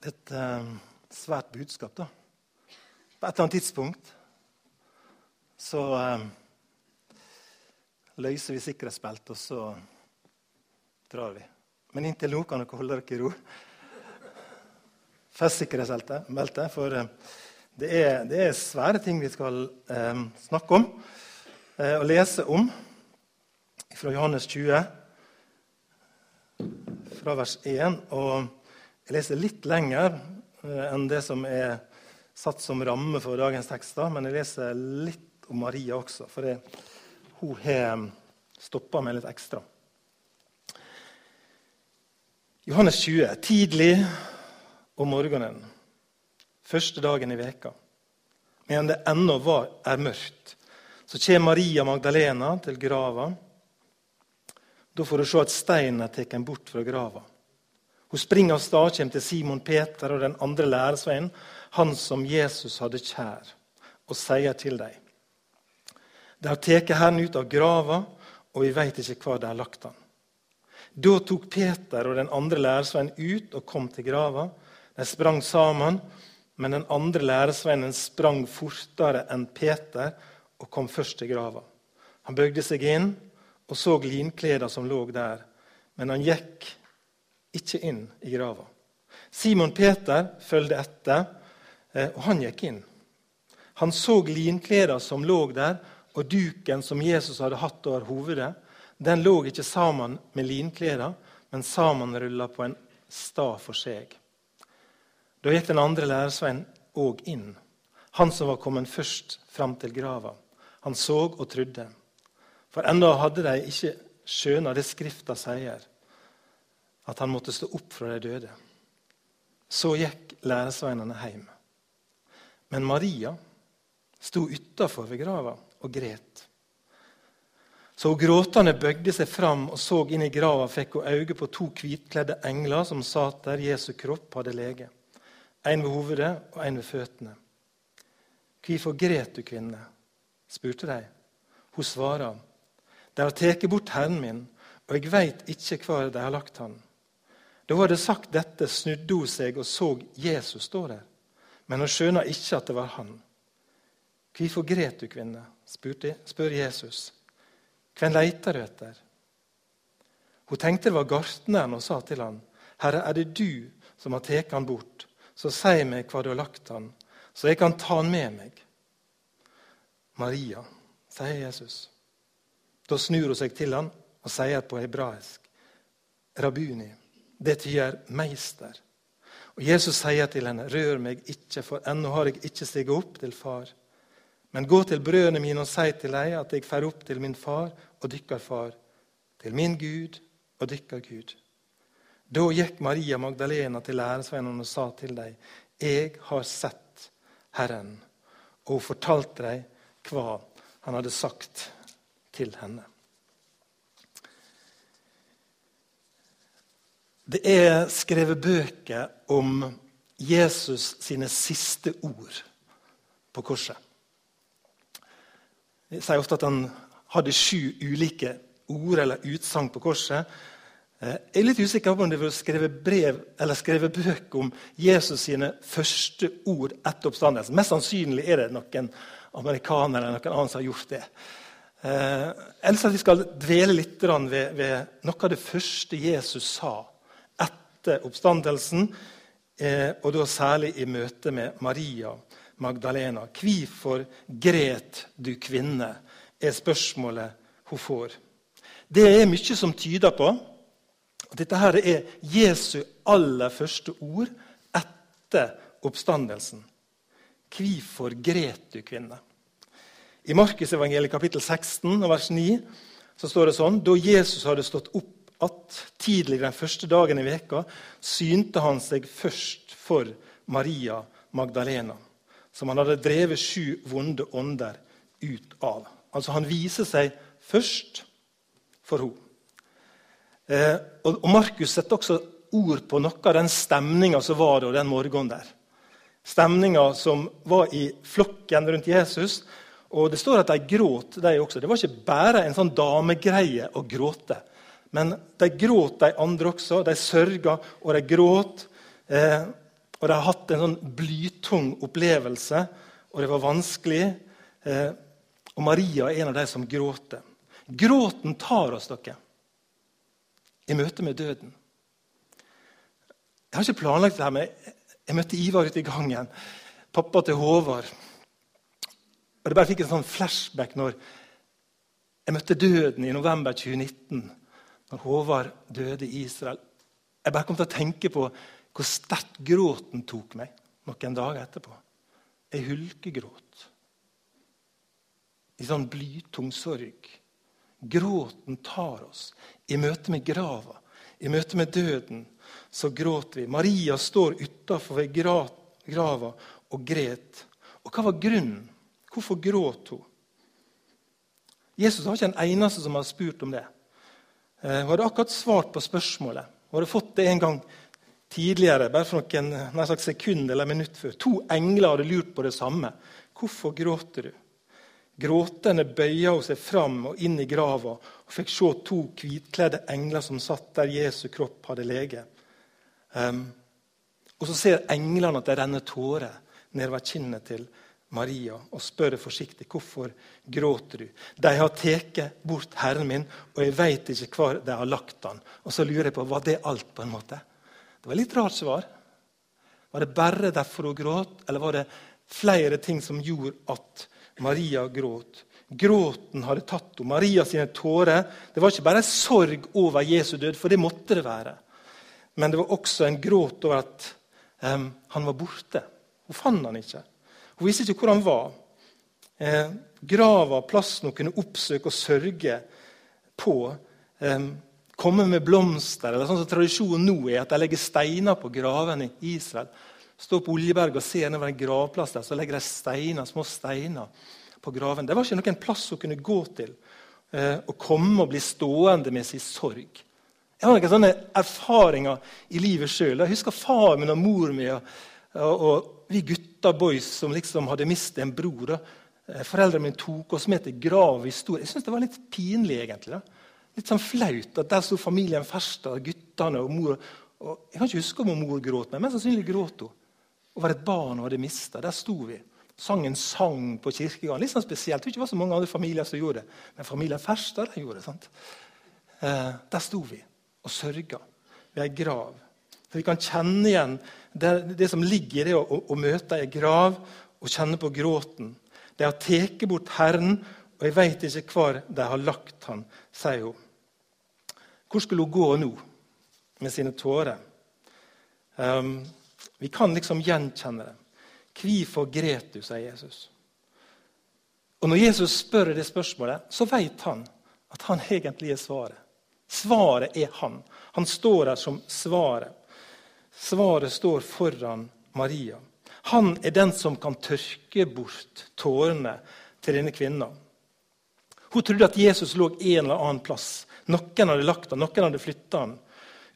Det er et eh, svært budskap. da. På et eller annet tidspunkt så eh, løser vi sikkerhetsbeltet, og så drar vi. Men inntil nå kan dere holde dere i ro. Fest sikkerhetsbeltet, for eh, det, er, det, er, svære ting vi skal eh, snakke om eh, og lese om fra Johannes 20, fra vers 1. og jeg leser litt lenger eh, enn det som er satt som ramme for dagens tekster, men jeg leser litt om Maria også, for jeg, hun har stoppa meg litt ekstra. Johannes 20. Tidlig om morgenen, første dagen i veka, mens det ennå er mørkt, så kommer Maria Magdalena til grava. Da får hun se at steinen er tatt bort fra grava. Hun springer av sted, kommer til Simon Peter og den andre læresveien, han som Jesus hadde kjær, og sier til dem De har tatt Herren ut av grava, og vi veit ikke hvor de har lagt han. Da tok Peter og den andre læresveien ut og kom til grava. De sprang sammen, men den andre læresvennen sprang fortere enn Peter og kom først til grava. Han bøgde seg inn og så linkleda som lå der, men han gikk ikke inn i grava. Simon Peter fulgte etter, eh, og han gikk inn. Han så linklærne som lå der, og duken som Jesus hadde hatt over hovedet. Den lå ikke sammen med linklærne, men sammenrulla på en stad for seg. Da gikk den andre lærersveien òg inn, han som var kommet først fram til grava. Han så og trodde. For ennå hadde de ikke skjøna det Skrifta sier at han måtte stå opp fra de døde. Så gikk læresveinene hjem. Men Maria sto utafor ved grava og gret. Så hun gråtende bøgde seg fram og så inn i grava, fikk hun øye på to hvitkledde engler som satt der Jesu kropp hadde lege. En ved hovedet og en ved føttene. Hvorfor gret du, kvinne? spurte de. Hun svarer, De har tatt bort Herren min, og jeg veit ikke hvor de har lagt han. Da hun hadde sagt dette, snudde hun seg og så Jesus stå der. Men hun skjønner ikke at det var han. Hvorfor gret du, kvinne? Spurte, spør Jesus. Hvem leter du etter? Hun tenkte det var gartneren og sa til han, Herre, er det du som har tatt han bort? Så si meg hvor du har lagt han, så jeg kan ta han med meg. Maria, sier Jesus. Da snur hun seg til han og sier på hebraisk, Rabuni. Det gjør meister. Og Jesus sier til henne, 'Rør meg ikke, for ennå har jeg ikke steget opp til far.' 'Men gå til brødrene mine og si til dem at jeg fer opp til min far og dykker far, til min Gud og dykker Gud.' Da gikk Maria Magdalena til læresveinene og sa til dem, 'Jeg har sett Herren.' Og hun fortalte dem hva han hadde sagt til henne. Det er skrevet bøker om Jesus sine siste ord på korset. Jeg sier ofte at han hadde sju ulike ord eller utsagn på korset. Eh, jeg er litt usikker på om det var skrevet brev eller skrevet bøker om Jesus sine første ord etter oppstandelsen. Mest sannsynlig er det noen amerikanere eller noen annen som har gjort det. Eh, ellers at Vi skal dvele litt ved, ved noe av det første Jesus sa etter oppstandelsen, eh, og da særlig i møte med Maria Magdalena. Hvorfor gret du, kvinne? er spørsmålet hun får. Det er mye som tyder på at dette her er Jesu aller første ord etter oppstandelsen. Hvorfor gret du, kvinne? I Markusevangeliet kapittel 16 vers 9 så står det sånn Da Jesus hadde stått opp at tidligere den første dagen i veka synte han seg først for Maria Magdalena, som han hadde drevet sju vonde ånder ut av. Altså Han viser seg først for henne. Eh, og Markus setter også ord på noe av den stemninga som var da den morgenen der. Stemninga som var i flokken rundt Jesus. Og Det står at de gråt, de også. Det var ikke bare en sånn damegreie å gråte. Men de gråt, de andre også. De sørga og de gråt. Eh, Og de har hatt en sånn blytung opplevelse, og det var vanskelig. Eh, og Maria er en av de som gråter. Gråten tar oss, dere, i møte med døden. Jeg har ikke planlagt det her, men jeg møtte Ivar ute i gangen. Pappa til Håvard. Og Det bare fikk en sånn flashback når jeg møtte døden i november 2019. Når Håvard døde i Israel. Jeg bare kom til å tenke på hvor sterkt gråten tok meg noen dager etterpå. Jeg hulkegråt. I sånn blytung sorg. Gråten tar oss i møte med grava, i møte med døden. Så gråter vi. Maria står utafor grava og gret. Og hva var grunnen? Hvorfor gråt hun? Jesus har ikke en eneste som har spurt om det. Eh, hun hadde akkurat svart på spørsmålet. Hun hadde fått det en gang tidligere, bare for noen nær sagt sekund eller minutt før. To engler hadde lurt på det samme. Hvorfor gråter du? Gråtende bøya hun seg fram og inn i grava og fikk se to hvitkledde engler som satt der Jesu kropp hadde lege. Um, og Så ser englene at det renner tårer nedover kinnet til Maria og spør forsiktig hvorfor gråter du. De har tatt bort Herren min, og jeg veit ikke hvor de har lagt han. Og så lurer jeg på, Var det alt? på en måte? Det var litt rart svar. Var det bare derfor hun gråt, eller var det flere ting som gjorde at Maria gråt? Gråten hadde tatt henne. Maria sine tårer det var ikke bare sorg over Jesu død, for det måtte det være. Men det var også en gråt over at um, han var borte. Hun fant han ikke. Hun visste ikke hvor han var. Eh, grava, plassen hun kunne oppsøke og sørge på. Eh, komme med blomster. eller sånn som Tradisjonen nå er at de legger steiner på gravene i Israel. Står på Oljeberget og ser nedover en gravplass der, så legger de steiner, små steiner på graven. Det var ikke noen plass hun kunne gå til eh, og komme og bli stående med sin sorg. Jeg har noen sånne erfaringer i livet sjøl. Jeg husker far min og mor mi. Og, og vi gutta boys som liksom hadde mistet en bror. Eh, foreldrene mine tok oss med til grav i stor. Jeg syns det var litt pinlig. egentlig. Da. Litt sånn flaut at der sto familien Ferstad, guttene og mor. Og jeg kan ikke huske om mor gråt, men mest sannsynlig gråt hun over et barn hun hadde mista. Der sto vi. Sang en sang på kirkegården. Litt sånn spesielt. Det var ikke så mange andre familier som gjorde det. Men familien Ferstad de gjorde det. sant? Eh, der sto vi og sørga ved ei grav. For Vi kan kjenne igjen det, det som ligger i det å, å, å møte ei grav og kjenne på gråten. De har tatt bort Herren, og jeg veit ikke hvor de har lagt han, sier hun. Hvor skulle hun gå nå med sine tårer? Um, vi kan liksom gjenkjenne det. Hvorfor gret du, sier Jesus. Og Når Jesus spør det spørsmålet, så vet han at han egentlig er svaret. Svaret er han. Han står her som svaret. Svaret står foran Maria. Han er den som kan tørke bort tårene til denne kvinna. Hun trodde at Jesus lå en eller annen plass. Noen hadde lagt han, noen hadde flytta han,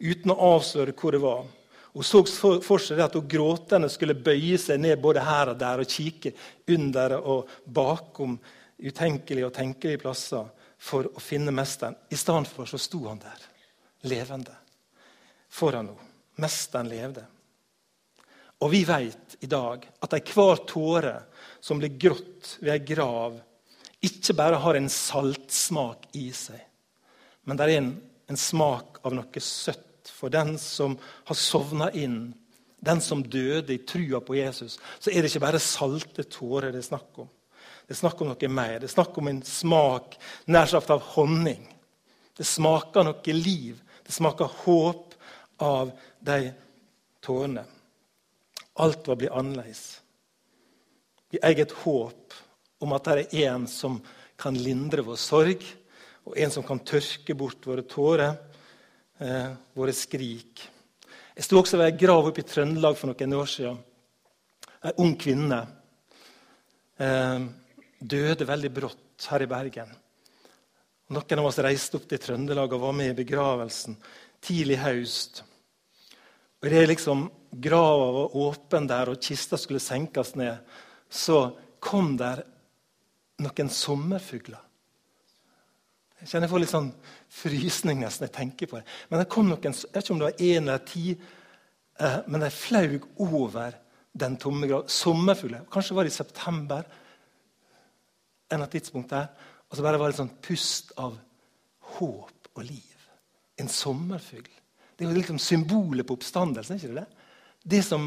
uten å avsløre hvor det var. Hun så for seg at hun gråtende skulle bøye seg ned både her og der og kikke under og bakom utenkelige og tenkelige plasser for å finne mesteren. I stedet for så sto han der, levende, foran henne. Mesteren levde. Og vi vet i dag at enhver tåre som blir grått ved ei grav, ikke bare har en saltsmak i seg, men det er en, en smak av noe søtt for den som har sovna inn, den som døde i trua på Jesus. Så er det ikke bare salte tårer det er snakk om. Det er snakk om noe mer. Det er snakk om en smak nær sagt av honning. Det smaker noe liv. Det smaker håp av de tårene. Alt var blitt annerledes. Vi eier et håp om at det er en som kan lindre vår sorg, og en som kan tørke bort våre tårer, eh, våre skrik. Jeg sto også ved ei grav oppe i Trøndelag for noen år siden. Ei ung kvinne eh, døde veldig brått her i Bergen. Noen av oss reiste opp til Trøndelag og var med i begravelsen tidlig høst. Og det er liksom grava var åpen der og kista skulle senkes ned, så kom der noen sommerfugler. Jeg kjenner jeg får litt sånn frysning nesten jeg tenker på det. Men det kom noen, jeg vet ikke om det var én eller ti eh, men de flaug over den tomme grava. Sommerfugler. Kanskje var det i september. en av tidspunkt der, Og så bare var det sånn pust av håp og liv. En sommerfugl. Det er liksom symbolet på oppstandelsen. ikke det? Det som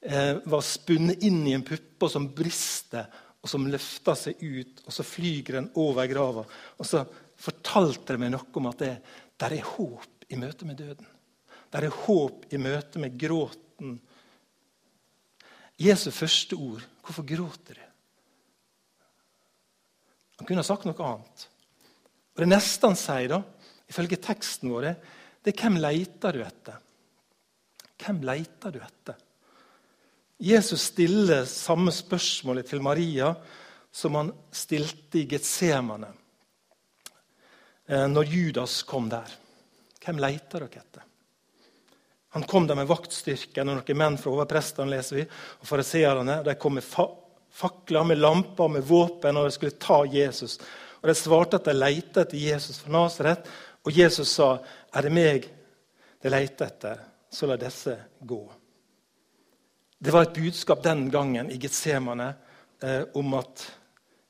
eh, var spunnet inn i en puppe, og som brister, og som løfter seg ut, og så flyger den over grava. Og så fortalte det meg noe om at det der er håp i møte med døden. Der er håp i møte med gråten Jesu første ord Hvorfor gråter du? Han kunne ha sagt noe annet. Og Det neste han sier, da, ifølge teksten vår, det er hvem leter du etter? Hvem leter du etter? Jesus stiller samme spørsmålet til Maria som han stilte i Getsemane eh, når Judas kom der. Hvem leter dere etter? Han kom der med vaktstyrken og noen menn fra overprestene leser vi, og fariseerne. De kom med fa fakler, med lamper, med våpen, og de skulle ta Jesus. Og De svarte at de lette etter Jesus fra Nasaret. Og Jesus sa, 'Er det meg de leter etter, så la disse gå'. Det var et budskap den gangen i Getsemane eh, om at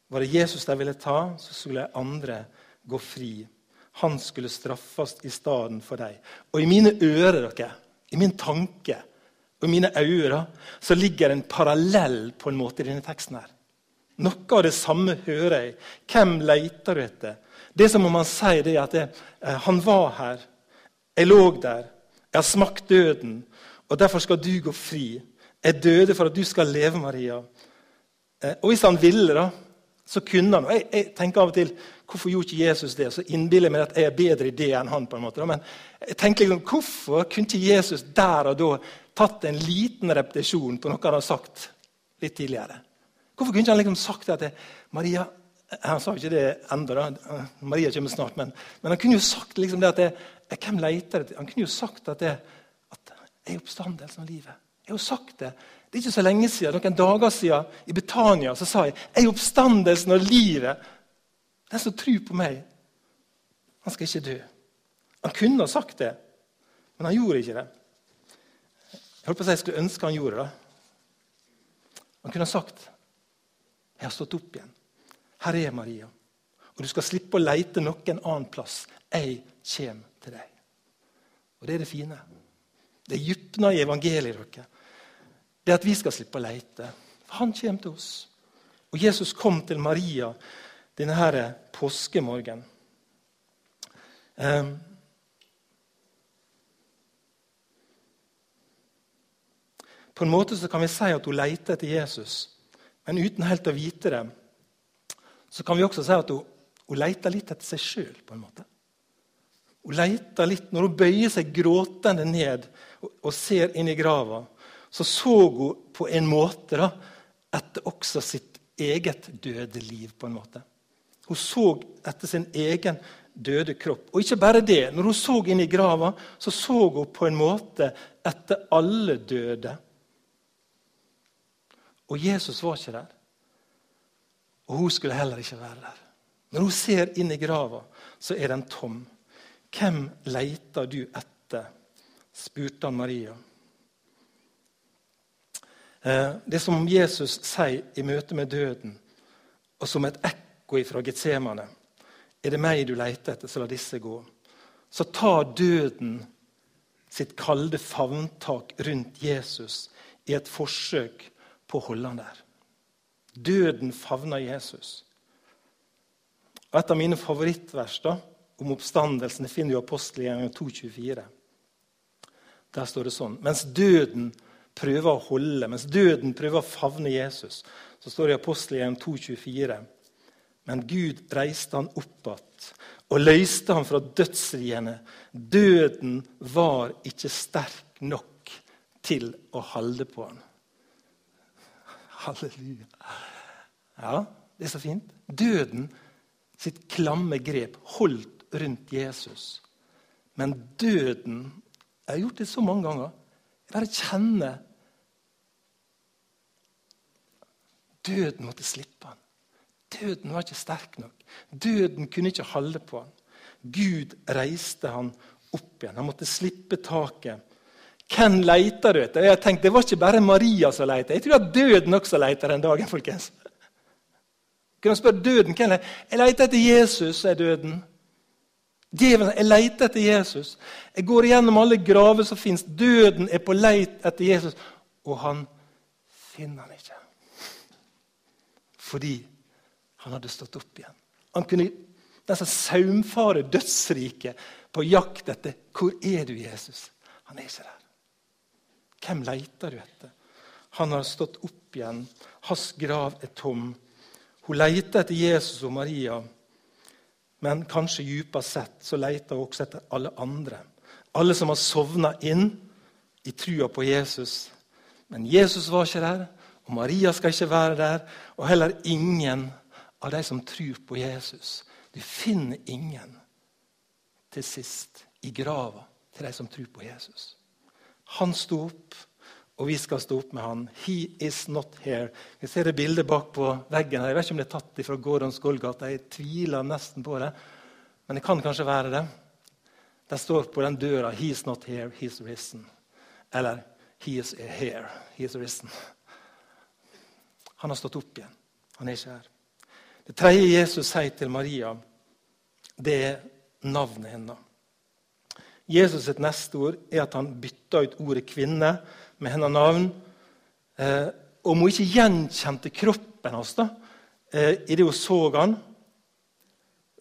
var det Jesus de ville ta, så skulle andre gå fri. Han skulle straffes i stedet for dem. Og i mine ører dere, i min tanke og i mine øyne så ligger det en parallell på en måte i denne teksten. her. Noe av det samme hører jeg. Hvem leter du etter? Det er som om han sier det at det, eh, han var her. Jeg lå der. Jeg har smakt døden, og derfor skal du gå fri. Jeg døde for at du skal leve, Maria. Eh, og hvis han ville, da, så kunne han. Og jeg, jeg tenker av og til Hvorfor gjorde ikke Jesus det? Så innbiller jeg meg at jeg er bedre i det enn han. på en måte. Men jeg tenker liksom, hvorfor kunne ikke Jesus der og da tatt en liten repetisjon på noe han har sagt litt tidligere? Hvorfor kunne ikke han liksom sagt det til Maria Han sa jo ikke det ennå, Maria kommer snart. Men, men, han kunne jo sagt liksom det at det, Hvem leter etter? Han kunne jo sagt at, det, at er oppstandelsen av livet. Jeg har jo sagt det. Det er ikke så lenge siden, noen dager siden i Betania så sa jeg jeg er oppstandelsen av livet. Den som tror på meg, han skal ikke dø. Han kunne ha sagt det, men han gjorde ikke det. Jeg holdt på å si jeg skulle ønske han gjorde det. Han kunne ha sagt jeg har stått opp igjen. Her er Maria. Og du skal slippe å leite noen annen plass. Jeg kommer til deg. Og Det er det fine. Det dypner i evangeliet. dere. Det at vi skal slippe å leite. For han kommer til oss. Og Jesus kom til Maria denne her påskemorgen. Um, på en måte så kan vi si at hun leter etter Jesus, men uten helt å vite det. Så kan vi også si at hun, hun leter litt etter seg sjøl. Hun leter litt, Når hun bøyer seg gråtende ned og, ser inn i grava, så så hun på en måte da, etter også sitt eget døde liv. på en måte. Hun så etter sin egen døde kropp. Og ikke bare det. Når hun så inn i grava, så så hun på en måte etter alle døde. Og Jesus var ikke der. Og hun skulle heller ikke være der. Når hun ser inn i grava, så er den tom. Hvem leter du etter? spurte han Maria. Eh, det som om Jesus sier i møte med døden, og som et ekko fra Getsemane. Er det meg du leter etter, så la disse gå. Så tar døden sitt kalde favntak rundt Jesus i et forsøk på å holde han der. Døden favner Jesus. Og Et av mine favorittvers da, om oppstandelsen finner du i apostelgjengen 2,24. Der står det sånn Mens døden prøver å holde, mens døden prøver å favne Jesus, så står det i apostelgjengen 2,24 men Gud reiste han opp igjen og løste han fra dødsriene. Døden var ikke sterk nok til å holde på han. Halleluja. Ja, det er så fint. Døden sitt klamme grep holdt rundt Jesus. Men døden Jeg har gjort det så mange ganger. Jeg bare kjenner Døden måtte slippe han. Døden var ikke sterk nok. Døden kunne ikke holde på han. Gud reiste han opp igjen. Han måtte slippe taket. Hvem leter du etter? Jeg tenkte, Det var ikke bare Maria som leter. Jeg tror at døden også leter den dagen. folkens. Kunne spørre døden hvem Jeg leter etter Jesus, er døden. Djevelen, jeg leter etter Jesus. Jeg går igjennom alle graver som fins. Døden er på leit etter Jesus, og han finner han ikke. Fordi han hadde stått opp igjen. Han kunne nesten saumfare dødsriket på jakt etter hvor er du, Jesus. Han er ikke der. Hvem leter du etter? Han har stått opp igjen. Hans grav er tom. Hun leter etter Jesus og Maria, men kanskje dypest sett så leter hun også etter alle andre. Alle som har sovna inn i trua på Jesus. Men Jesus var ikke der, og Maria skal ikke være der, og heller ingen av de som tror på Jesus. Du finner ingen til sist i grava til de som tror på Jesus. Han sto opp, og vi skal stå opp med han. He is not here. Vi ser det bildet bak på veggen. her. Jeg vet ikke om det er tatt fra Gordons Golgata. Jeg tviler nesten på det, men det kan kanskje være det. Det står på den døra 'He is not here, he is risen'. Eller 'He is here, he is risen'. Han har stått opp igjen. Han er ikke her. Det tredje Jesus sier til Maria, det er navnet hennes. Jesus sitt neste ord er at han bytter ut ordet 'kvinne' med hennes navn. Eh, om hun ikke gjenkjente kroppen hans da, eh, idet hun så han,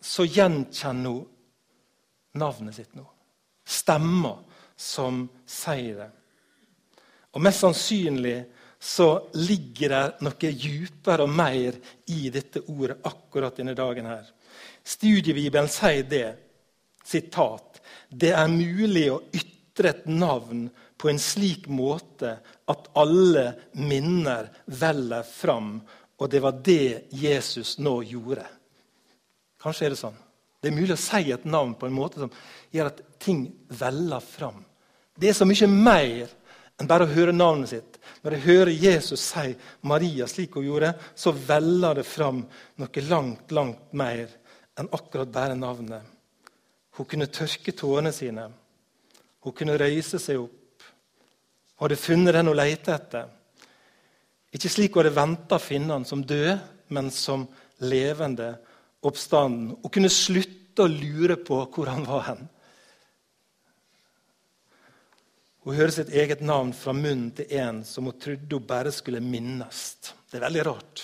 så gjenkjenner hun navnet sitt nå. Stemmer som sier det. Og Mest sannsynlig så ligger det noe djupere og mer i dette ordet akkurat denne dagen. her. Studiebibelen sier det. Sitat. Det er mulig å ytre et navn på en slik måte at alle minner veller fram. Og det var det Jesus nå gjorde. Kanskje er det sånn. Det er mulig å si et navn på en måte som gjør at ting veller fram. Det er så mye mer enn bare å høre navnet sitt. Når jeg hører Jesus si Maria slik hun gjorde, så veller det fram noe langt, langt mer enn akkurat bare navnet. Hun kunne tørke tårene sine. Hun kunne røyse seg opp. Hadde funnet den hun lette etter. Ikke slik hun hadde venta å finne han som død, men som levende oppstanden. Hun kunne slutte å lure på hvor han var hen. Hun hører sitt eget navn fra munnen til en som hun trodde hun bare skulle minnes. Det er veldig rart,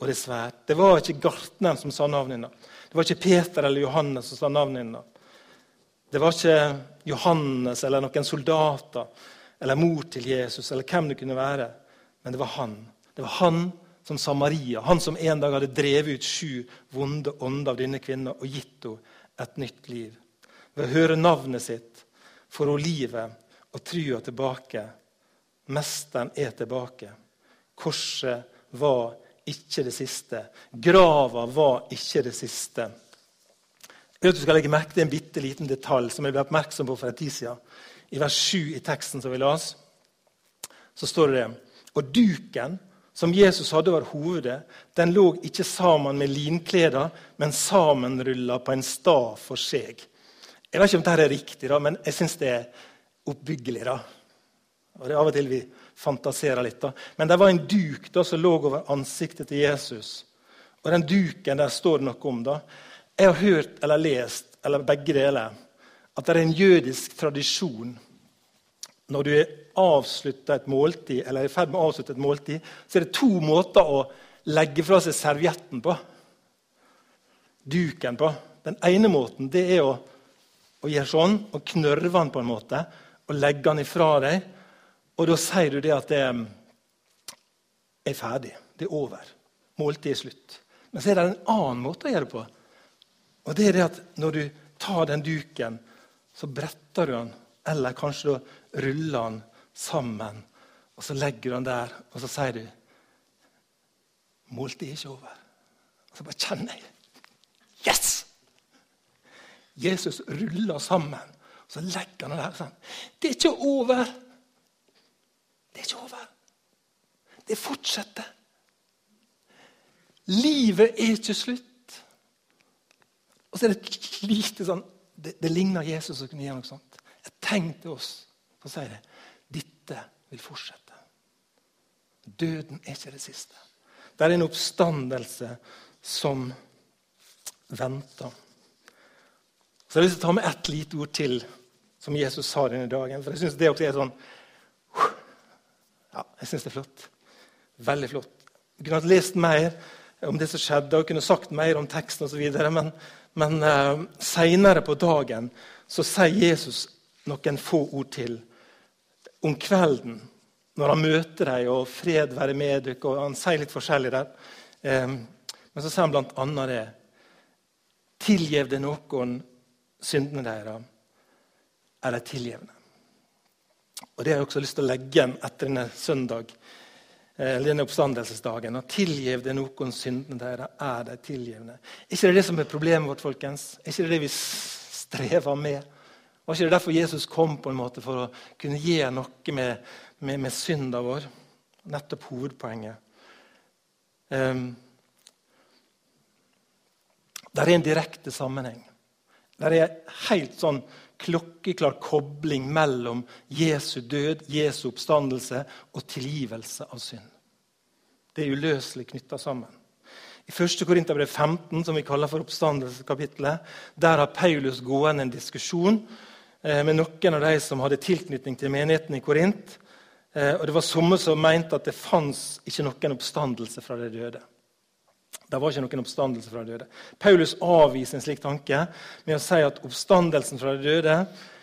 og det er svært. Det var ikke gartneren som sa navnet hennes. Det var ikke Peter eller Johannes som sa navnet hennes. Det var ikke Johannes eller noen soldater eller mor til Jesus eller hvem det kunne være. Men det var han. Det var han som sa Maria, han som en dag hadde drevet ut sju vonde ånder av denne kvinnen og gitt henne et nytt liv. Ved å høre navnet sitt får hun livet og trua tilbake. Mesteren er tilbake. Korset var ikke det siste. Grava var ikke det siste. Jeg vet du skal legge merke til en bitte liten detalj som jeg ble oppmerksom på for en tid siden. I vers 7 i teksten som vi las, så står det. Og duken som Jesus hadde over hovedet, den lå ikke sammen med linkleder, men sammenrulla på en stav for seg. Jeg vet ikke om dette er riktig, da, men jeg syns det er oppbyggelig. da. Og det er Av og til vi fantaserer litt. da. Men det var en duk da, som lå over ansiktet til Jesus. Og den duken der står det noe om. da. Jeg har hørt eller lest eller begge deler, at det er en jødisk tradisjon når du avslutter et måltid, eller er i ferd med å avslutte et måltid, så er det to måter å legge fra seg servietten på. Duken på. Den ene måten det er å, å gjøre sånn og knørve den på en måte og legge den ifra deg. Og da sier du det at det er ferdig. Det er over. Måltidet er slutt. Men så er det en annen måte å gjøre det på. Og det er det at Når du tar den duken, så bretter du den, eller kanskje du ruller den sammen. Og så legger du den der, og så sier du Måltidet er ikke over. Og så bare kjenner jeg Yes! Jesus ruller sammen. og Så legger han den der sånn. Det er ikke over. Det er ikke over. Det fortsetter. Livet er ikke slutt. Og så er det et lite sånn Det, det ligner Jesus som kunne gjøre noe sånt. Et tegn til oss. som sier det Dette vil fortsette. Døden er ikke det siste. Det er en oppstandelse som venter. Så jeg å ta med ett lite ord til som Jesus sa denne dagen. For jeg syns det også er sånn Ja, jeg syns det er flott. Veldig flott. Jeg kunne ha lest mer om det som skjedde, og kunne sagt mer om teksten osv. Men, men eh, seinere på dagen så sier Jesus noen få ord til om kvelden når han møter dem, og 'fred være med dere', og Han sier litt forskjellig der. Eh, men så sier han blant annet det. Tilgjev det noen syndene deres, er de tilgivende. Og Det har jeg også lyst til å legge igjen etter denne søndag, denne oppstandelsesdagen. og tilgiv det noen syndene deres, er de tilgivne. Er ikke det det som er problemet vårt, folkens? Er ikke det det vi strever med? Var ikke det derfor Jesus kom på en måte for å kunne gjøre noe med, med, med synda vår? Nettopp hovedpoenget. Um, det er en direkte sammenheng. Det er helt sånn klokkeklar kobling mellom Jesu død, Jesu oppstandelse og tilgivelse av synd. Det er uløselig knytta sammen. I 1. Korinterbrev 15, som vi kaller for oppstandelseskapitlet, der har Paulus gående en diskusjon eh, med noen av de som hadde tilknytning til menigheten i Korint. Eh, og Det var somme som mente at det fantes ikke noen oppstandelse fra de døde. Det var ikke noen oppstandelse fra de døde. Paulus avviser en slik tanke med å si at oppstandelsen fra de døde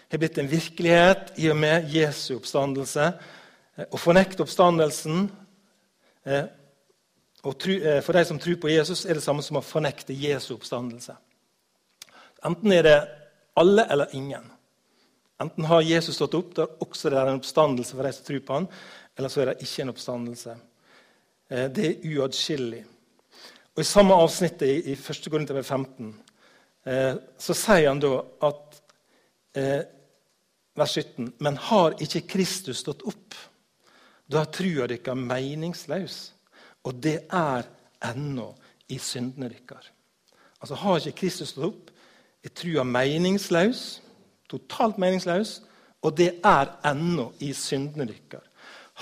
har blitt en virkelighet i og med Jesu oppstandelse. Eh, å fornekte oppstandelsen eh, eh, for de som tror på Jesus, er det samme som å fornekte Jesu oppstandelse. Enten er det alle eller ingen. Enten har Jesus stått opp, da også det er en oppstandelse for de som tror på han, eller så er det ikke en oppstandelse. Det er uatskillelig. Og I samme avsnittet i, i 1. Korinter 15 eh, så sier han da at eh, vers 17.: Men har ikke Kristus stått opp? Da er trua deres meningsløs, og det er ennå i syndene deres. Altså, har ikke Kristus stått opp, er trua meningsløs, totalt meningsløs, og det er ennå i syndene deres.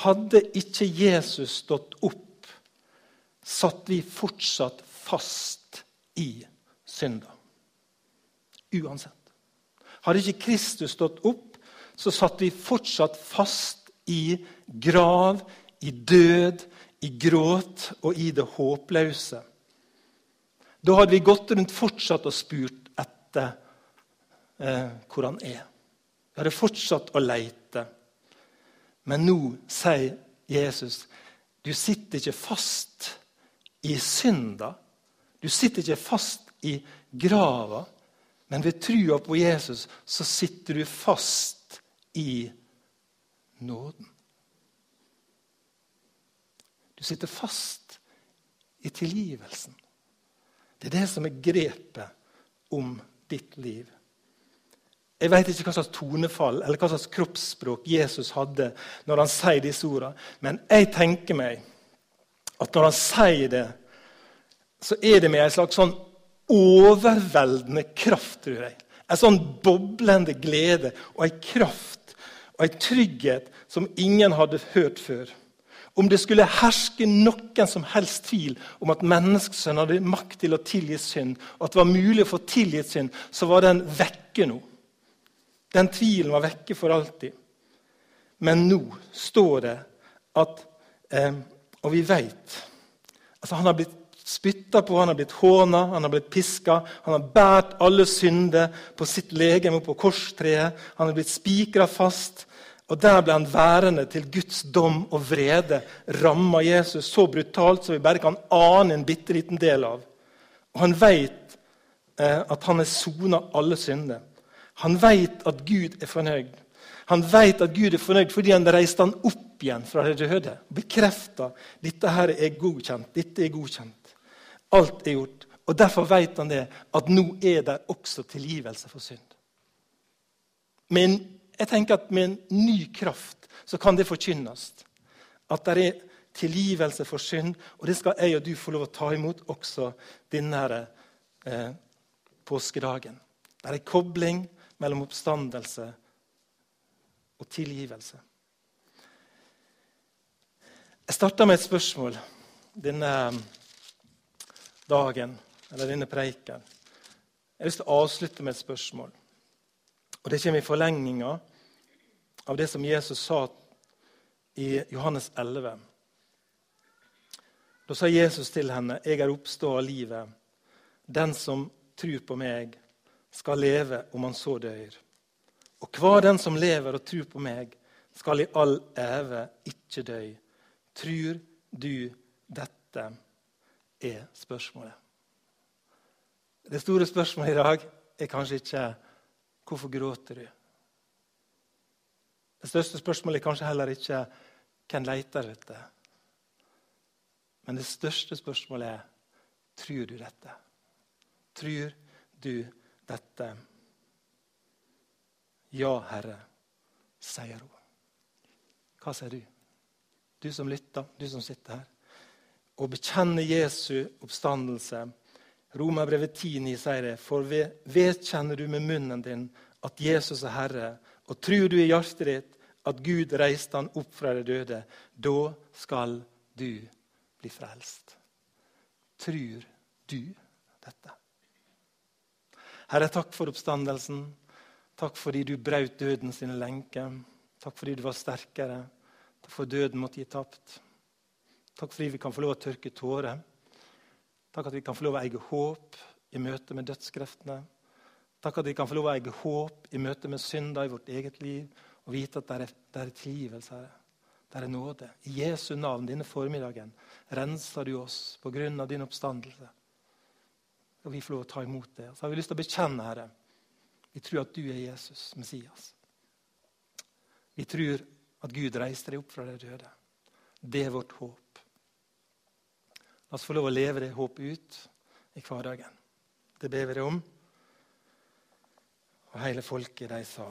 Hadde ikke Jesus stått opp satt vi fortsatt fast i synda. Uansett. Hadde ikke Kristus stått opp, så satt vi fortsatt fast i grav, i død, i gråt og i det håpløse. Da hadde vi gått rundt fortsatt og spurt etter eh, hvor han er. Vi hadde fortsatt å leite. Men nå sier Jesus du sitter ikke fast i synda. Du sitter ikke fast i grava, men ved trua på Jesus så sitter du fast i nåden. Du sitter fast i tilgivelsen. Det er det som er grepet om ditt liv. Jeg vet ikke hva slags tonefall eller hva slags kroppsspråk Jesus hadde når han sier disse ordene, men jeg tenker meg at når han sier det, så er det med en slags sånn overveldende kraft, tror jeg. En sånn boblende glede og en kraft og en trygghet som ingen hadde hørt før. Om det skulle herske noen som helst tvil om at menneskesønnen hadde makt til å tilgi synd, og at det var mulig å få tilgitt synd, så var den vekke nå. Den tvilen var vekke for alltid. Men nå står det at eh, og vi veit altså Han har blitt spytta på, han har blitt håna, han har blitt piska. Han har båret alle synder på sitt legeme på korstreet. Han har blitt spikra fast. Og Der ble han værende til Guds dom og vrede ramma Jesus så brutalt som vi bare kan ane en bitte liten del av. Og Han veit eh, at han har sona alle synder. Han veit at Gud er fornøyd. Han vet at Gud er fornøyd fordi han reiste han opp igjen fra de døde. Bekrefta dette her er godkjent. Dette er godkjent. Alt er gjort. Og Derfor vet han det, at nå er det også tilgivelse for synd. Men jeg tenker at Med en ny kraft så kan det forkynnes. At det er tilgivelse for synd. Og det skal jeg og du få lov å ta imot også denne eh, påskedagen. Det er en kobling mellom oppstandelse og tilgivelse. Jeg starta med et spørsmål denne dagen, eller denne preiken. Jeg har lyst til å avslutte med et spørsmål. Og Det kommer i forlenginga av det som Jesus sa i Johannes 11. Da sa Jesus til henne, 'Jeg er oppstå av livet.' 'Den som tror på meg, skal leve om han så dør.' 'Og hver den som lever og tror på meg, skal i all eve ikke dø.' Tror du dette er spørsmålet? Det store spørsmålet i dag er kanskje ikke 'Hvorfor gråter du?' Det største spørsmålet er kanskje heller ikke 'Hvem leter etter?' Men det største spørsmålet er 'Tror du dette?' Tror du dette? Ja, Herre, sier hun. Hva sier du? Du som lytter, du som sitter her. Å bekjenne Jesu oppstandelse Romerbrevet 10,9 sier det. For vedkjenner du med munnen din at Jesus er Herre, og tror du i hjertet ditt at Gud reiste han opp fra de døde, da skal du bli frelst. Tror du dette? Herre, takk for oppstandelsen. Takk fordi du brøt døden sine lenker. Takk fordi du var sterkere. Takk for døden måtte gi tapt. Takk fordi vi kan få lov å tørke tårer. Takk at vi kan få lov å eie håp i møte med dødskreftene. Takk at vi kan få lov å eie håp i møte med synder i vårt eget liv og vite at det er, det er tilgivelse, Herre. Det er nåde. I Jesu navn denne formiddagen renser du oss på grunn av din oppstandelse. Og vi får lov å ta imot det. Så har vi lyst til å bekjenne, Herre, vi tror at du er Jesus, Messias. Vi tror at Gud reiste deg opp fra de døde. Det er vårt håp. La oss få lov å leve det håpet ut i hverdagen. Det ber vi deg om. Og hele folket, de sa